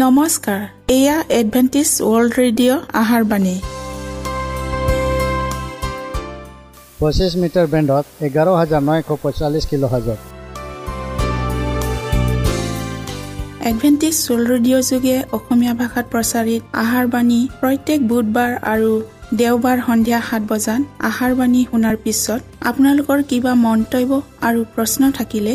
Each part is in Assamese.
নমস্কাৰ এয়া এডভেণ্টিজ ৱৰ্ল্ড ৰেডিঅ' আহাৰ বাণী। পঁচিছ মিটাৰ বেণ্ডত এঘাৰ হাজাৰ নশ পঁয়চল্লিছ কিলো হাজাৰ এডভেণ্টিজ চলৰেডিঅ' যোগে অসমীয়া ভাষাত প্ৰচাৰিত আহাৰ বাণী প্ৰত্যেক বুধবাৰ আৰু দেওবাৰ সন্ধিয়া সাত বজাত আহাৰ বাণী শুনাৰ পিছত আপোনালোকৰ কিবা মন্তব্য আৰু প্ৰশ্ন থাকিলে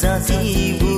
Giờ thì vui.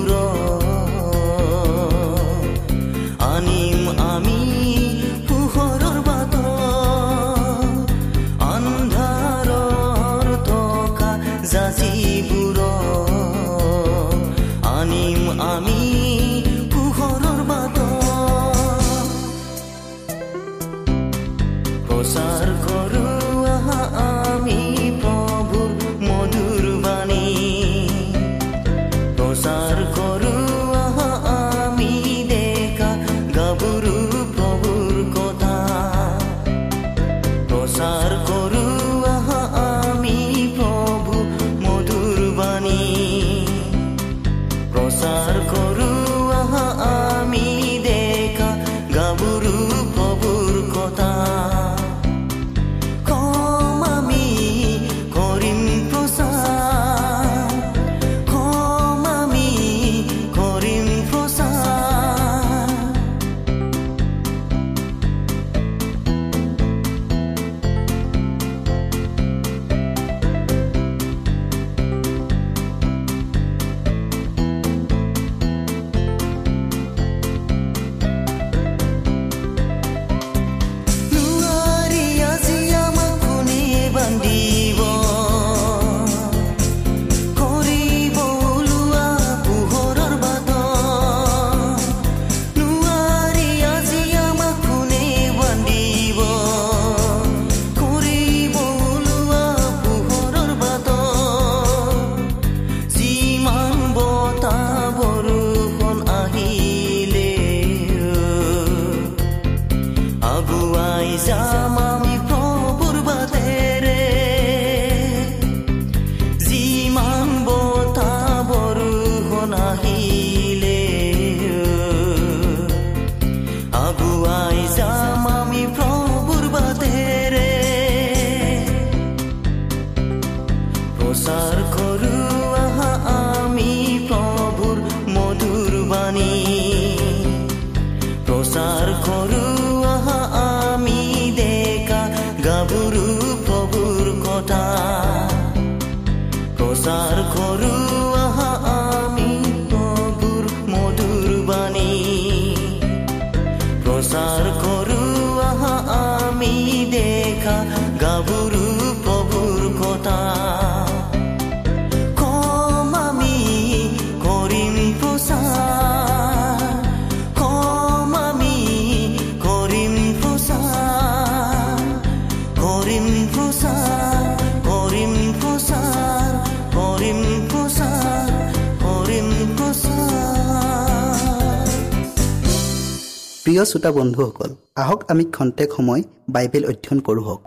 প্ৰিয় শ্ৰোতা বন্ধুসকল আহক আমি খন্তেক সময় বাইবেল অধ্যয়ন কৰোঁ হওক।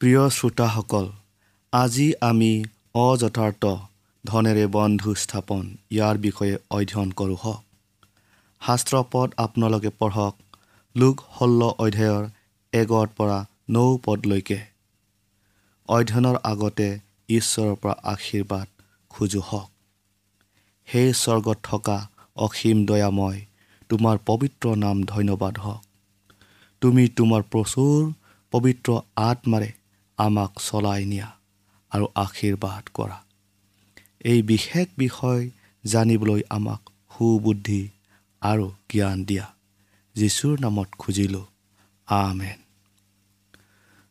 প্ৰিয় শ্ৰোতাসকল আজি আমি অযথাৰ্থ ধনেৰে বন্ধু স্থাপন ইয়াৰ বিষয়ে অধ্যয়ন কৰোঁ হওক। শাস্ত্ৰ পদ আপোনালোকে পঢ়ক লোক ষোল্ল অধ্যায়ৰ এগৰ পৰা নৌ পদলৈকে। অধ্যয়নৰ আগতে ঈশ্বৰৰ পৰা আশীৰ্বাদ খোজো হওক। সেই স্বৰ্গত থকা অসীম দয়াময় তোমাৰ পবিত্ৰ নাম ধন্যবাদ হওক। তুমি তোমাৰ প্ৰচুৰ পবিত্ৰ আত্মাৰে আমাক চলাই নিয়া আৰু আশীৰ্বাদ কৰা। এই বিশেষ বিষয় জানিবলৈ আমাক সুবুদ্ধি আৰু জ্ঞান দিয়া। যীশুৰ নামত খুজিলোঁ। আমেন।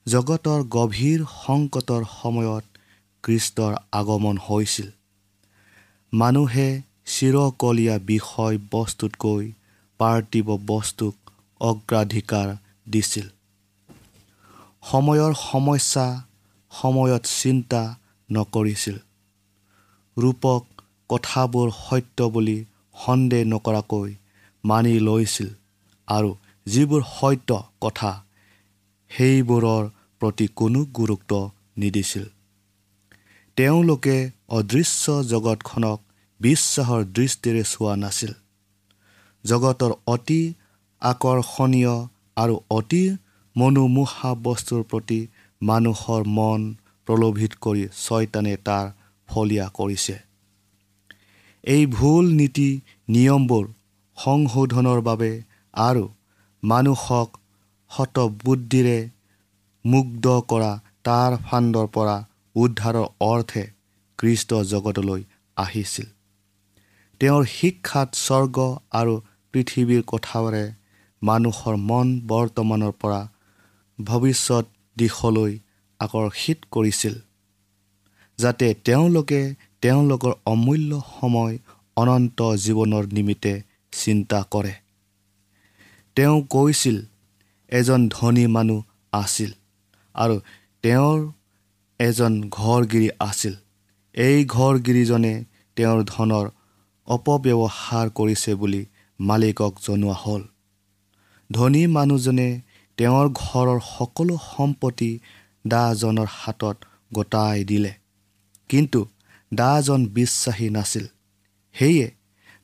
জগতৰ গভীৰ সংকটৰ সময়ত কৃষ্টৰ আগমন হৈছিল। মানুহে চিৰকলীয়া বিষয় বস্তুতকৈ পাৰ্থিৱ বস্তুক অগ্ৰাধিকাৰ দিছিল। সময়ৰ সমস্যা সময়ত চিন্তা নকৰিছিল। ৰূপক কথাবোৰ সত্য বুলি সন্দেহ নকৰাকৈ মানি লৈছিল আৰু যিবোৰ সত্য কথা সেইবোৰৰ প্ৰতি কোনো গুৰুত্ব নিদিছিল। তেওঁলোকে অদৃশ্য জগতখনক বিশ্বাসৰ দৃষ্টিৰে চোৱা নাছিল। জগতৰ অতি আকৰ্ষণীয় আৰু অতি মনোমোহা বস্তুৰ প্ৰতি মানুহৰ মন প্ৰলোভিত কৰি ছয়তানে তাৰ ফলীয়া কৰিছে। এই ভুল নীতি নিয়মবোৰ সংশোধনৰ বাবে আৰু মানুহক শতবুদ্ধিৰে মুগ্ধ কৰা তাৰ ফাণ্ডৰ পৰা উদ্ধাৰৰ অৰ্থে কৃষ্ট জগতলৈ আহিছিল। তেওঁৰ শিক্ষাত স্বৰ্গ আৰু পৃথিৱীৰ কথাৰে মানুহৰ মন বৰ্তমানৰ পৰা ভৱিষ্যত দিশলৈ আকৰ্ষিত কৰিছিল যাতে তেওঁলোকে তেওঁলোকৰ অমূল্য সময় অনন্ত জীৱনৰ নিমিত্তে চিন্তা কৰে। তেওঁ কৈছিল এজন ধনী মানুহ আছিল আৰু তেওঁৰ এজন ঘৰগিৰি আছিল। এই ঘৰগিৰিজনে তেওঁৰ ধনৰ অপব্যৱহাৰ কৰিছে বুলি মালিকক জনোৱা হ'ল। ধনী মানুহজনে তেওঁৰ ঘৰৰ সকলো সম্পত্তি দাজনৰ হাতত গতাই দিলে। কিন্তু দাজন বিশ্বাসী নাছিল। সেয়ে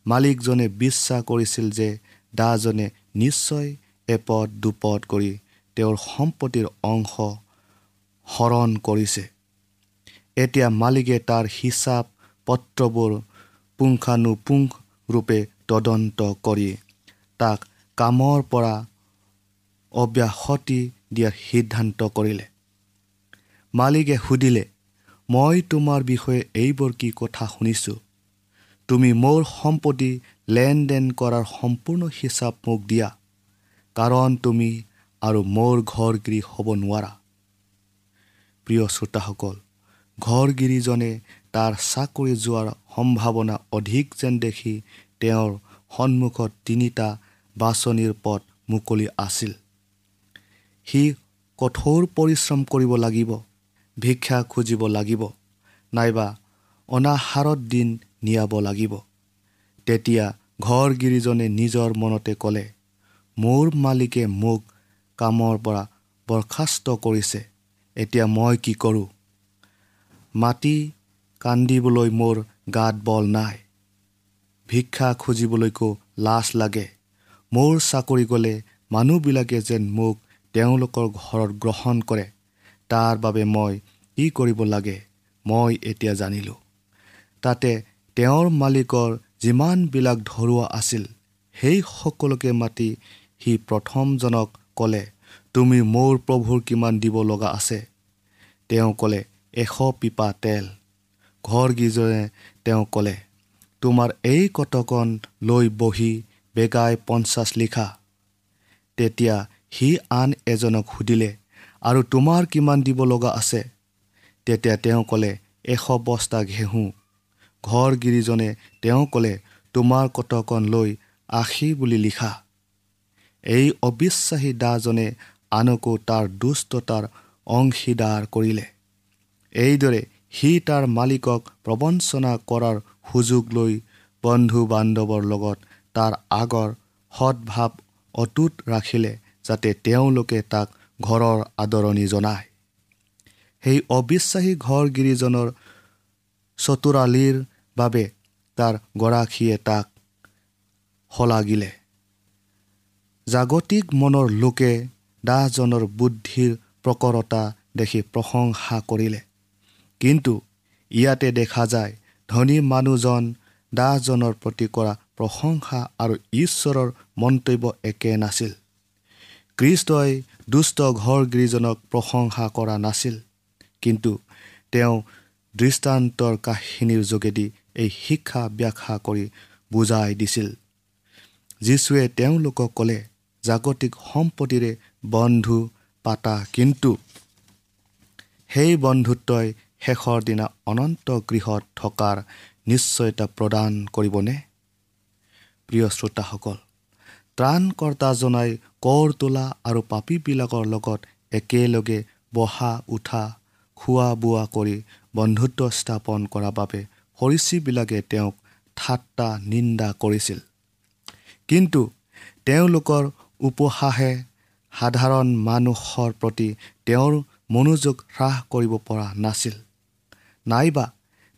মালিকজনে বিশ্বাস কৰিছিল যে দাজনে নিশ্চয় এপদ দুপদ কৰি তেওঁৰ সম্পত্তিৰ অংশ হৰণ কৰিছে। এতিয়া মালিকে তাৰ হিচাপ পত্ৰবোৰ পুংখানুপুংখ ৰূপে তদন্ত কৰি তাক কামৰ পৰা অব্যাহতি দিয়াৰ সিদ্ধান্ত কৰিলে। মালিকে সুধিলে মই তোমাৰ বিষয়ে এইবোৰ কি কথা শুনিছোঁ? তুমি মোৰ সম্পত্তি লেনদেন কৰাৰ সম্পূৰ্ণ হিচাপ মোক দিয়া কাৰণ তুমি আৰু মোৰ ঘৰগিৰি হ'ব নোৱাৰা। প্ৰিয় শ্ৰোতাসকল ঘৰগিৰিজনে তাৰ চাকৰি যোৱাৰ সম্ভাৱনা অধিক যেন দেখি তেওঁৰ সন্মুখত তিনিটা বাছনিৰ পথ মুকলি আছিল। সি কঠোৰ পৰিশ্ৰম কৰিব লাগিব ভিক্ষা খুজিব লাগিব নাইবা অনাহাৰত দিন নিয়াব লাগিব। তেতিয়া ঘৰগিৰিজনে নিজৰ মনতে ক'লে মোৰ মালিকে মোক কামৰ পৰা বৰ্খাস্ত কৰিছে। এতিয়া মই কি কৰোঁ? মাটি কান্দিবলৈ মোৰ গাত বল নাই। ভিক্ষা খুজিবলৈকো লাজ লাগে। মোৰ চাকৰি গ'লে মানুহবিলাকে যেন মোক তেওঁলোকৰ ঘৰত গ্ৰহণ কৰে। তাৰ বাবে মই কি কৰিব লাগে মই এতিয়া জানিলোঁ। তাতে তেওঁৰ মালিকৰ যিমানবিলাক ধৰুৱা আছিল সেই সকলোকে মাতি সি প্ৰথমজনক ক'লে তুমি মোৰ প্ৰভুৰ কিমান দিব লগা আছে? তেওঁ ক'লে এশ পিপা তেল। ঘৰগীজনে তেওঁ ক'লে তোমাৰ এই কটকন লৈ বহি বেগাই পঞ্চাছ লিখা। তেতিয়া সি আন এজনক সুধিলে আৰু তোমাৰ কিমান দিব লগা আছে? তেতিয়া তেওঁ ক'লে এশ বস্তা ঘেঁহু। ঘৰগিৰিজনে তেওঁ ক'লে তোমাৰ কটকন লৈ আশী বুলি লিখা। এই অবিশ্বাসী দাজনে আনকো তাৰ দুষ্টতাৰ অংশীদাৰ কৰিলে। এইদৰে সি তাৰ মালিকক প্ৰবঞ্চনা কৰাৰ সুযোগ লৈ বন্ধু বান্ধৱৰ লগত তাৰ আগৰ সৎভাৱ অটুট ৰাখিলে যাতে তেওঁলোকে তাক ঘৰৰ আদৰণি জনায়। সেই অবিশ্বাসী ঘৰগিৰিজনৰ চতুৰালিৰ বাবে তাৰ গৰাকীয়ে তাক শলাগিলে। জাগতিক মনৰ লোকে দাহজনৰ বুদ্ধিৰ প্ৰকৰতা দেখি প্ৰশংসা কৰিলে। কিন্তু ইয়াতে দেখা যায় ধনী মানুহজন দাহজনৰ প্ৰতি কৰা প্ৰশংসা আৰু ঈশ্বৰৰ মন্তব্য একে নাছিল। কৃষ্টই দুষ্ট ঘৰগিৰিজনক প্ৰশংসা কৰা নাছিল কিন্তু তেওঁ দৃষ্টান্তৰ কাহিনীৰ যোগেদি এই শিক্ষা ব্যাখ্যা কৰি বুজাই দিছিল। যীশুৱে তেওঁলোকক ক'লে জাগতিক সম্পত্তিৰে বন্ধু পাতা। কিন্তু সেই বন্ধুত্বই শেষৰ দিনা অনন্ত গৃহত থকাৰ নিশ্চয়তা প্ৰদান কৰিবনে? প্ৰিয় শ্ৰোতাসকল ত্ৰাণকৰ্তাজনাই কৰ তোলা আৰু পাপীবিলাকৰ লগত একেলগে বহা উঠা খোৱা বোৱা কৰি বন্ধুত্ব স্থাপন কৰাৰ বাবে সৰীচীবিলাকে তেওঁক ঠাট্টা নিন্দা কৰিছিল। কিন্তু তেওঁলোকৰ উপহাসে সাধাৰণ মানুহৰ প্ৰতি তেওঁৰ মনোযোগ হ্ৰাস কৰিব পৰা নাছিল। নাইবা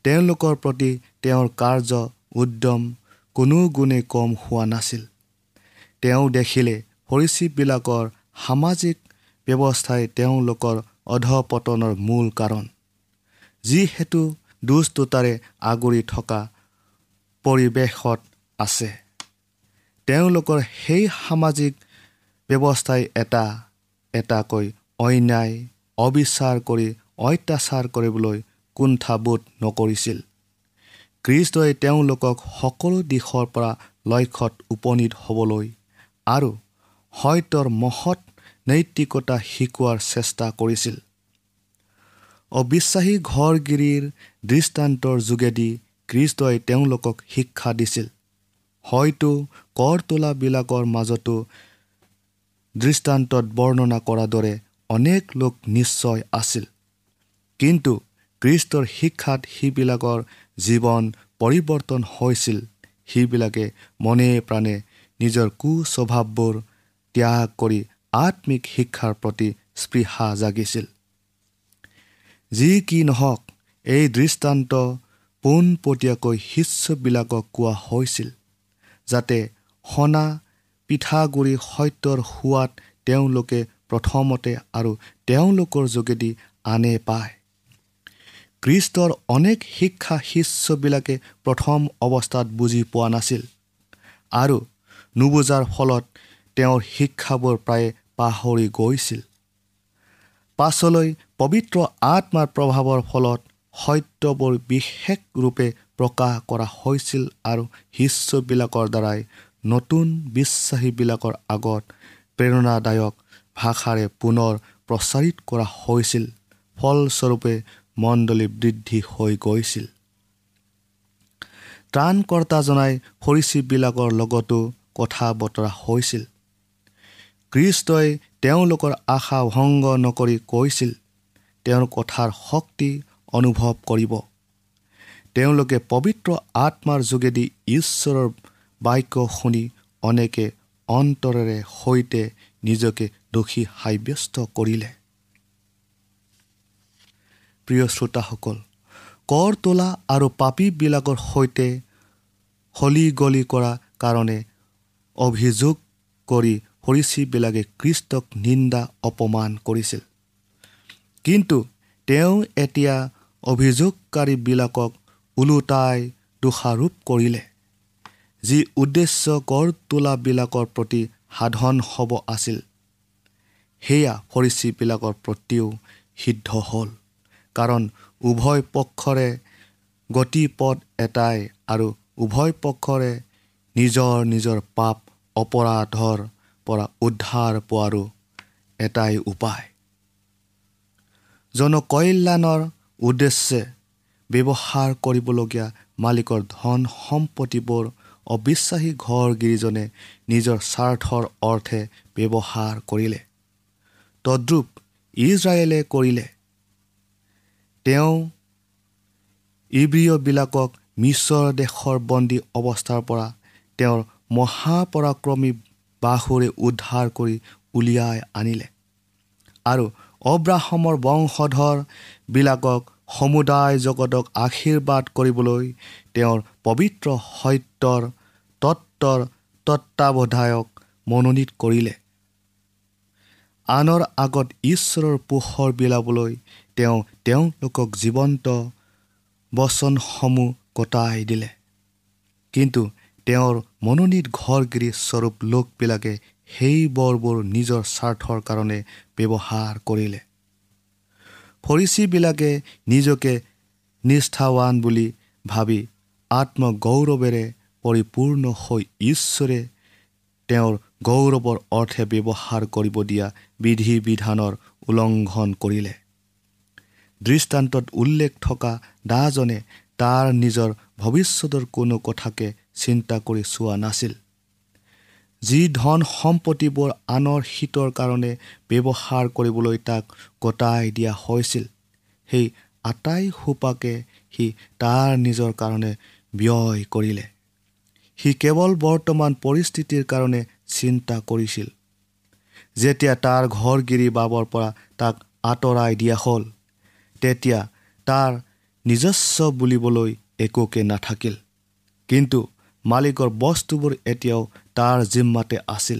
তেওঁলোকৰ প্ৰতি তেওঁৰ কাৰ্য উদ্যম কোনো গুণে কম হোৱা নাছিল। তেওঁ দেখিলে সৰীচীবিলাকৰ সামাজিক ব্যৱস্থাই তেওঁলোকৰ অধপতনৰ মূল কাৰণ। যিহেতু দুষ্টতাৰে আগুৰি থকা পৰিৱেশত আছে। তেওঁলোকৰ সেই সামাজিক ব্যৱস্থাই এটা এটাকৈ অন্যায় অবিচাৰ কৰি অত্যাচাৰ কৰিবলৈ কুণ্ঠাবোধ নকৰিছিল। কৃষ্টই তেওঁলোকক সকলো দিশৰ পৰা লক্ষ্যত উপনীত হ'বলৈ আৰু সত্যৰ মহৎ নৈতিকতা শিকোৱাৰ চেষ্টা কৰিছিল। অবিশ্বাসী ঘৰগিৰিৰ দৃষ্টান্তৰ যোগেদি কৃষ্টই তেওঁলোকক শিক্ষা দিছিল। হয়তো কৰ তোলাবিলাকৰ মাজতো দৃষ্টান্তত বৰ্ণনা কৰাৰ দৰে অনেক লোক নিশ্চয় আছিল। কিন্তু কৃষ্টৰ শিক্ষাত সিবিলাকৰ জীৱন পৰিৱৰ্তন হৈছিল। সিবিলাকে মনে প্ৰাণে নিজৰ কুস্বভাৱবোৰ ত্যাগ কৰি আত্মিক শিক্ষাৰ প্ৰতি স্পৃহা জাগিছিল। যি কি নহওক এই দৃষ্টান্ত পোনপটীয়াকৈ শিষ্যবিলাকক কোৱা হৈছিল যাতে সনা পিঠাগুৰি সত্যৰ সোৱাদ তেওঁলোকে প্ৰথমতে আৰু তেওঁলোকৰ যোগেদি আনে পায়। কৃষ্টৰ অনেক শিক্ষা শিষ্যবিলাকে প্ৰথম অৱস্থাত বুজি পোৱা নাছিল আৰু নুবুজাৰ ফলত তেওঁৰ শিক্ষাবোৰ প্ৰায়ে পাহৰি গৈছিল। পাছলৈ পবিত্ৰ আত্মাৰ প্ৰভাৱৰ ফলত সত্যবোৰ বিশেষ ৰূপে প্ৰকাশ কৰা হৈছিল আৰু শিষ্যবিলাকৰ দ্বাৰাই নতুন বিশ্বাসীবিলাকৰ আগত প্ৰেৰণাদায়ক ভাষাৰে পুনৰ প্ৰচাৰিত কৰা হৈছিল। ফলস্বৰূপে মণ্ডলী বৃদ্ধি হৈ গৈছিল। ত্ৰাণকৰ্তাজনাই সৰীচীবিলাকৰ লগতো কথা বতৰা হৈছিল। কৃষ্টই তেওঁলোকৰ আশা ভংগ নকৰি কৈছিল তেওঁৰ কথাৰ শক্তি অনুভৱ কৰিব। তেওঁলোকে পবিত্ৰ আত্মাৰ যোগেদি ঈশ্বৰৰ বাক্য শুনি অনেকে অন্তৰেৰে সৈতে নিজকে দোষী সাব্যস্ত কৰিলে। প্ৰিয় শ্ৰোতাসকল কৰ তোলা আৰু পাপীবিলাকৰ সৈতে হলি গলি কৰা কাৰণে অভিযোগ কৰি সৰীচীবিলাকে কৃষ্টক নিন্দা অপমান কৰিছিল। কিন্তু তেওঁ এতিয়া অভিযোগকাৰীবিলাকক ওলোটাই দোষাৰোপ কৰিলে। যি উদ্দেশ্য কৰ তোলাবিলাকৰ প্ৰতি সাধন হ'ব আছিল। সেয়া সৰীচীবিলাকৰ প্ৰতিও সিদ্ধ হ'ল। কাৰণ উভয় পক্ষৰে গতিপথ এটাই আৰু উভয় পক্ষৰে নিজৰ নিজৰ পাপ অপৰাধৰ পৰা উদ্ধাৰ পোৱাৰো এটাই উপায়। জনকল্যাণৰ উদ্দেশ্যে ব্যৱহাৰ কৰিবলগীয়া মালিকৰ ধন সম্পত্তিবোৰ অবিশ্বাসী ঘৰগিৰিজনে নিজৰ স্বাৰ্থৰ অৰ্থে ব্যৱহাৰ কৰিলে। তদ্ৰূপ ইজৰাইলে কৰিলে। তেওঁ ইব্ৰীয়বিলাকক মিশ্ৰৰ দেশৰ বন্দী অৱস্থাৰ পৰা তেওঁৰ মহাপৰাক্ৰমী বাহুৰে উদ্ধাৰ কৰি উলিয়াই আনিলে। আৰু অব্ৰাহমৰ বংশধৰবিলাকক সমুদায় জগতক আশীৰ্বাদ কৰিবলৈ তেওঁৰ পবিত্ৰ সত্যৰ তত্বৰ তত্বাৱধায়ক মনোনীত কৰিলে। আনৰ আগত ঈশ্বৰৰ পোহৰ বিলাবলৈ তেওঁ তেওঁলোকক জীৱন্ত বচনসমূহ কটাই দিলে। কিন্তু তেওঁৰ মনোনীত ঘৰগিৰি স্বৰূপ লোকবিলাকে সেই বৰবোৰ নিজৰ স্বাৰ্থৰ কাৰণে ব্যৱহাৰ কৰিলে। ফৰিচীবিলাকে নিজকে নিষ্ঠাৱান বুলি ভাবি আত্মগৌৰৱেৰে পৰিপূৰ্ণ হৈ ঈশ্বৰে তেওঁৰ গৌৰৱৰ অৰ্থে ব্যৱহাৰ কৰিব দিয়া বিধি বিধানৰ উলংঘন কৰিলে। দৃষ্টান্তত উল্লেখ থকা দাজনে তাৰ নিজৰ ভৱিষ্যতৰ কোনো কথাকে চিন্তা কৰি চোৱা নাছিল। যি ধন সম্পত্তিবোৰ আনৰ শীতৰ কাৰণে ব্যৱহাৰ কৰিবলৈ তাক গতাই দিয়া হৈছিল সেই আটাই সোপাকে সি তাৰ নিজৰ কাৰণে ব্যয় কৰিলে। সি কেৱল বৰ্তমান পৰিস্থিতিৰ কাৰণে চিন্তা কৰিছিল। যেতিয়া তাৰ ঘৰগিৰি বাবৰ পৰা তাক আঁতৰাই দিয়া হ'ল তেতিয়া তাৰ নিজস্ব বুলিবলৈ একোকে নাথাকিল। কিন্তু মালিকৰ বস্তুবোৰ এতিয়াও তাৰ জিম্মাতে আছিল।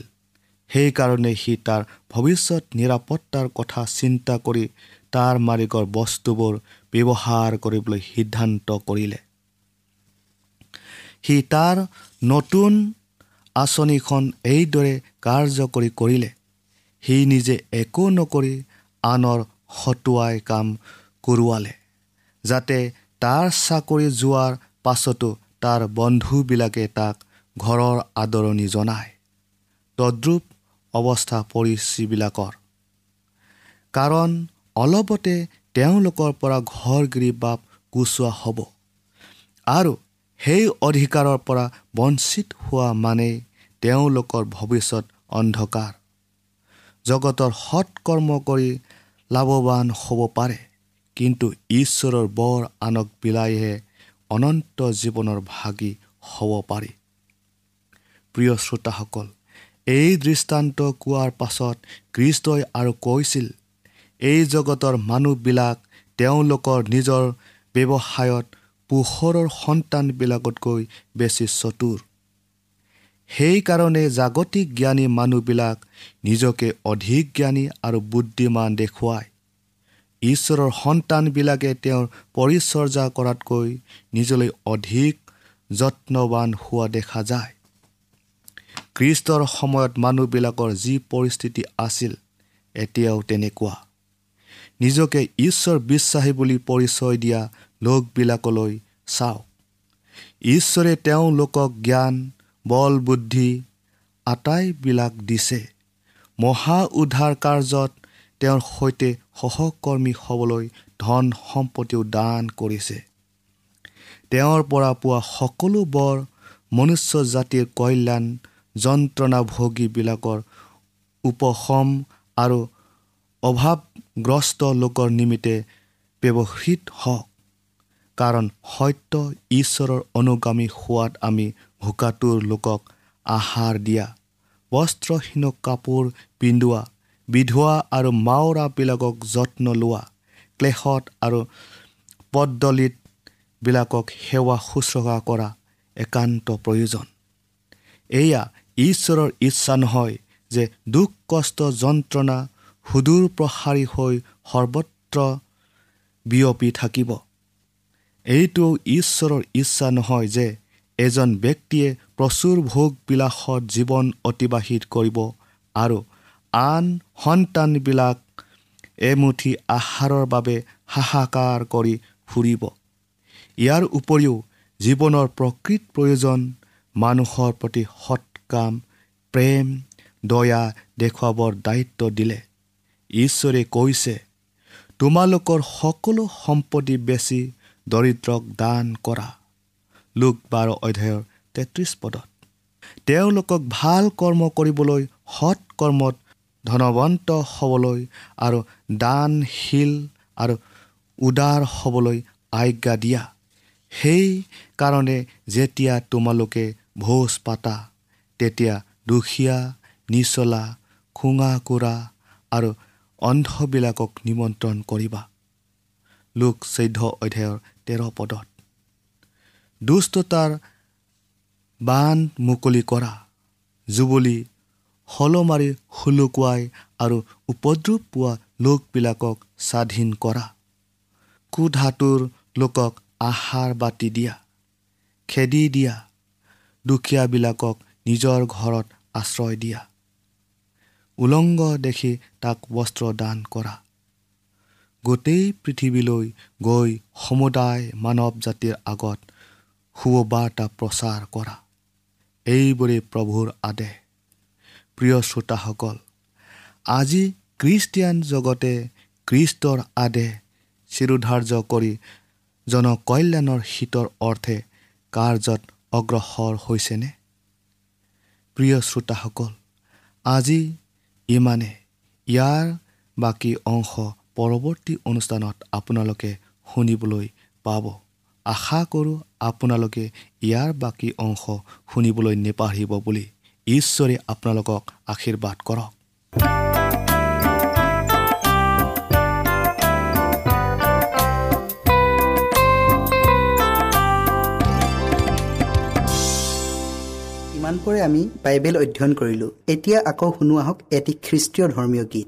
সেইকাৰণে সি তাৰ ভৱিষ্যত নিৰাপত্তাৰ কথা চিন্তা কৰি তাৰ মালিকৰ বস্তুবোৰ ব্যৱহাৰ কৰিবলৈ সিদ্ধান্ত কৰিলে। সি তাৰ নতুন আঁচনিখন এইদৰে কাৰ্যকৰী কৰিলে। সি নিজে একো নকৰি আনৰ হতুৱাই কাম কৰোৱালে যাতে তাৰ চাকৰি যোৱাৰ পাছতো তাৰ বন্ধুবিলাকে তাক ঘৰৰ আদৰণি জনায়। তদ্ৰুপ অৱস্থা পৰিচীবিলাকৰ কাৰণ অলপতে তেওঁলোকৰ পৰা ঘৰগিৰি বাপ গুচোৱা হ'ব। আৰু সেই অধিকাৰৰ পৰা বঞ্চিত হোৱা মানেই তেওঁলোকৰ ভৱিষ্যত অন্ধকাৰ। জগতৰ সৎকৰ্ম কৰি লাভৱান হ'ব পাৰে কিন্তু ঈশ্বৰৰ বৰ আনক বিলাইহে অনন্ত জীৱনৰ ভাগি হ'ব পাৰি। প্ৰিয় শ্ৰোতাসকল এই দৃষ্টান্ত কোৱাৰ পাছত কৃষ্টই আৰু কৈছিল এই জগতৰ মানুহবিলাক তেওঁলোকৰ নিজৰ ব্যৱসায়ত পোহৰৰ সন্তানবিলাকতকৈ বেছি চতুৰ। সেইকাৰণে জাগতিক জ্ঞানী মানুহবিলাক নিজকে অধিক জ্ঞানী আৰু বুদ্ধিমান দেখুৱায়। ঈশ্বৰৰ সন্তানবিলাকে তেওঁৰ পৰিচৰ্যা কৰাতকৈ নিজলৈ অধিক যত্নৱান হোৱা দেখা যায়। খ্ৰীষ্টৰ সময়ত মানুহবিলাকৰ যি পৰিস্থিতি আছিল এতিয়াও তেনেকুৱা। নিজকে ঈশ্বৰ বিশ্বাসী বুলি পৰিচয় দিয়া লোকবিলাকলৈ চাওক। ঈশ্বৰে তেওঁলোকক জ্ঞান বল বুদ্ধি আটাইবিলাক দিছে। মহা উদ্ধাৰ কাৰ্যত তেওঁৰ সৈতে সহকৰ্মী হ'বলৈ ধন সম্পত্তিও দান কৰিছে। তেওঁৰ পৰা পোৱা সকলো বৰ মনুষ্য জাতিৰ কল্যাণ যন্ত্ৰণাভোগীবিলাকৰ উপশম আৰু অভাৱগ্ৰস্ত লোকৰ নিমিত্তে ব্যৱহৃত হওক। কাৰণ সত্য ঈশ্বৰৰ অনুগামী হোৱাত আমি ভোকাটোৰ লোকক আহাৰ দিয়া। বস্ত্ৰহীনক কাপোৰ পিন্ধোৱা বিধোৱা আৰু মাওৰাবিলাকক যত্ন লোৱা ক্লেশত আৰু পদদলিতবিলাকক সেৱা শুশ্ৰূষা কৰা একান্ত প্ৰয়োজন। এয়া ঈশ্বৰৰ ইচ্ছা নহয় যে দুখ কষ্ট যন্ত্ৰণা সুদূৰ প্ৰসাৰী হৈ সৰ্বত্ৰ বিয়পি থাকিব। এইটোও ঈশ্বৰৰ ইচ্ছা নহয় যে এজন ব্যক্তিয়ে প্ৰচুৰ ভোগবিলাসত জীৱন অতিবাহিত কৰিব আৰু আন সন্তানবিলাক এমুঠি আহাৰৰ বাবে হাহাকাৰ কৰি ফুৰিব। ইয়াৰ উপৰিও জীৱনৰ প্ৰকৃত প্ৰয়োজন মানুহৰ প্ৰতি সৎকাম প্ৰেম দয়া দেখুৱাবৰ দায়িত্ব দিলে। ঈশ্বৰে কৈছে তোমালোকৰ সকলো সম্পত্তি বেচি দৰিদ্ৰক দান কৰা। লোক বাৰ অধ্যায়ৰ তেত্ৰিছ পদত। তেওঁলোকক ভাল কৰ্ম কৰিবলৈ সৎ কৰ্মত ধনৱন্ত হ'বলৈ আৰু দানশীল আৰু উদাৰ হ'বলৈ আজ্ঞা দিয়া। সেই কাৰণে যেতিয়া তোমালোকে ভোজ পাতা তেতিয়া দুখীয়া নিচলা খুঙা কোৰা আৰু অন্ধবিলাকক নিমন্ত্ৰণ কৰিবা। লোক চৈধ্য অধ্যায়ৰ তেৰ পদত দুষ্টতাৰ বান মুকলি কৰা জুবলি হলমাৰি শুলুকুৱাই আৰু উপদ্ৰৱ পোৱা লোকবিলাকক স্বাধীন কৰা। কুধাতুৰ লোকক আহাৰ বাতি দিয়া খেদি দিয়া দুখীয়াবিলাকক নিজৰ ঘৰত আশ্ৰয় দিয়া। উলংগ দেখি তাক বস্ত্ৰ দান কৰা। গোটেই পৃথিৱীলৈ গৈ সমুদায় মানৱ জাতিৰ আগত সুবাৰ্তা প্ৰচাৰ কৰা। এইবোৰেই প্ৰভুৰ আদেশ। প্ৰিয় শ্ৰোতাসকল আজি খ্ৰীষ্টিয়ান জগতে খ্ৰীষ্টৰ আদেশ চিৰোধাৰ্য কৰি জনকল্যাণৰ হিতৰ অৰ্থে কাৰ্যত অগ্ৰসৰ হৈছেনে? প্ৰিয় শ্ৰোতাসকল আজি ইমানে ইয়াৰ বাকী অংশ পৰৱৰ্তী অনুষ্ঠানত আপোনালোকে শুনিবলৈ পাব। আশা কৰোঁ আপোনালোকে ইয়াৰ বাকী অংশ শুনিবলৈ নেপাহৰিব বুলি। ঈশ্বৰে আপোনালোকক আশীৰ্বাদ কৰক। ইমানপুৰে আমি বাইবেল অধ্যয়ন কৰিলোঁ। এতিয়া আকৌ শুনো আহক এটি খ্ৰীষ্টীয় ধৰ্মীয় গীত।